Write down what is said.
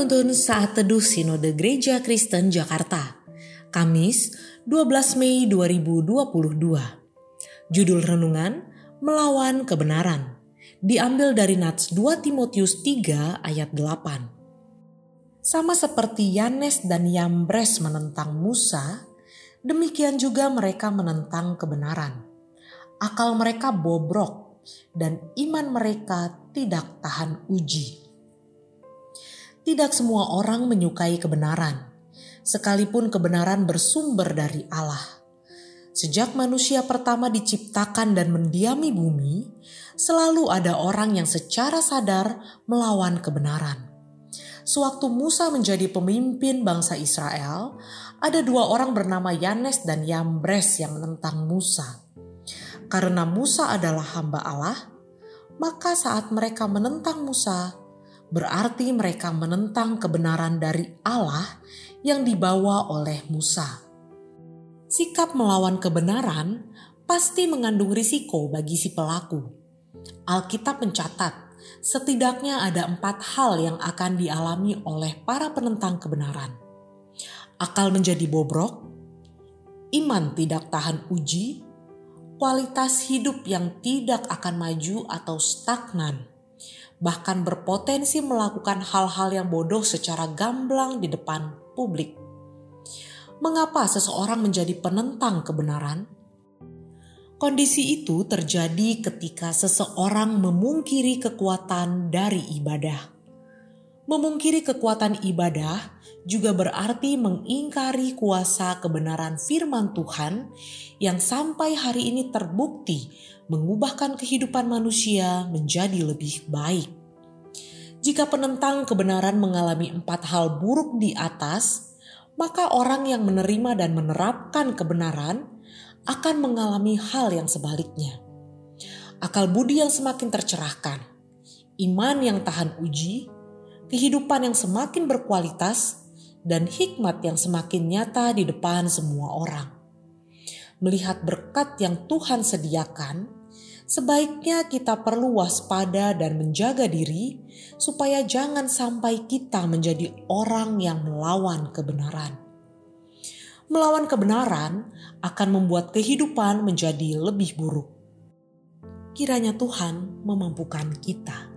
Penuntun Saat Teduh Sinode Gereja Kristen Jakarta, Kamis 12 Mei 2022. Judul Renungan, Melawan Kebenaran, diambil dari Nats 2 Timotius 3 ayat 8. Sama seperti Yanes dan Yambres menentang Musa, demikian juga mereka menentang kebenaran. Akal mereka bobrok dan iman mereka tidak tahan uji. Tidak semua orang menyukai kebenaran, sekalipun kebenaran bersumber dari Allah. Sejak manusia pertama diciptakan dan mendiami bumi, selalu ada orang yang secara sadar melawan kebenaran. Sewaktu Musa menjadi pemimpin bangsa Israel, ada dua orang bernama Yanes dan Yambres yang menentang Musa. Karena Musa adalah hamba Allah, maka saat mereka menentang Musa, berarti mereka menentang kebenaran dari Allah yang dibawa oleh Musa. Sikap melawan kebenaran pasti mengandung risiko bagi si pelaku. Alkitab mencatat, setidaknya ada empat hal yang akan dialami oleh para penentang kebenaran. Akal menjadi bobrok, iman tidak tahan uji, kualitas hidup yang tidak akan maju atau stagnan, bahkan berpotensi melakukan hal-hal yang bodoh secara gamblang di depan publik. Mengapa seseorang menjadi penentang kebenaran? Kondisi itu terjadi ketika seseorang memungkiri kekuatan dari ibadah. Memungkiri kekuatan ibadah juga berarti mengingkari kuasa kebenaran firman Tuhan yang sampai hari ini terbukti mengubahkan kehidupan manusia menjadi lebih baik. Jika penentang kebenaran mengalami empat hal buruk di atas, maka orang yang menerima dan menerapkan kebenaran akan mengalami hal yang sebaliknya. Akal budi yang semakin tercerahkan, iman yang tahan uji, kehidupan yang semakin berkualitas, dan hikmat yang semakin nyata di depan semua orang. Melihat berkat yang Tuhan sediakan, sebaiknya kita perlu waspada dan menjaga diri supaya jangan sampai kita menjadi orang yang melawan kebenaran. Melawan kebenaran akan membuat kehidupan menjadi lebih buruk. Kiranya Tuhan memampukan kita.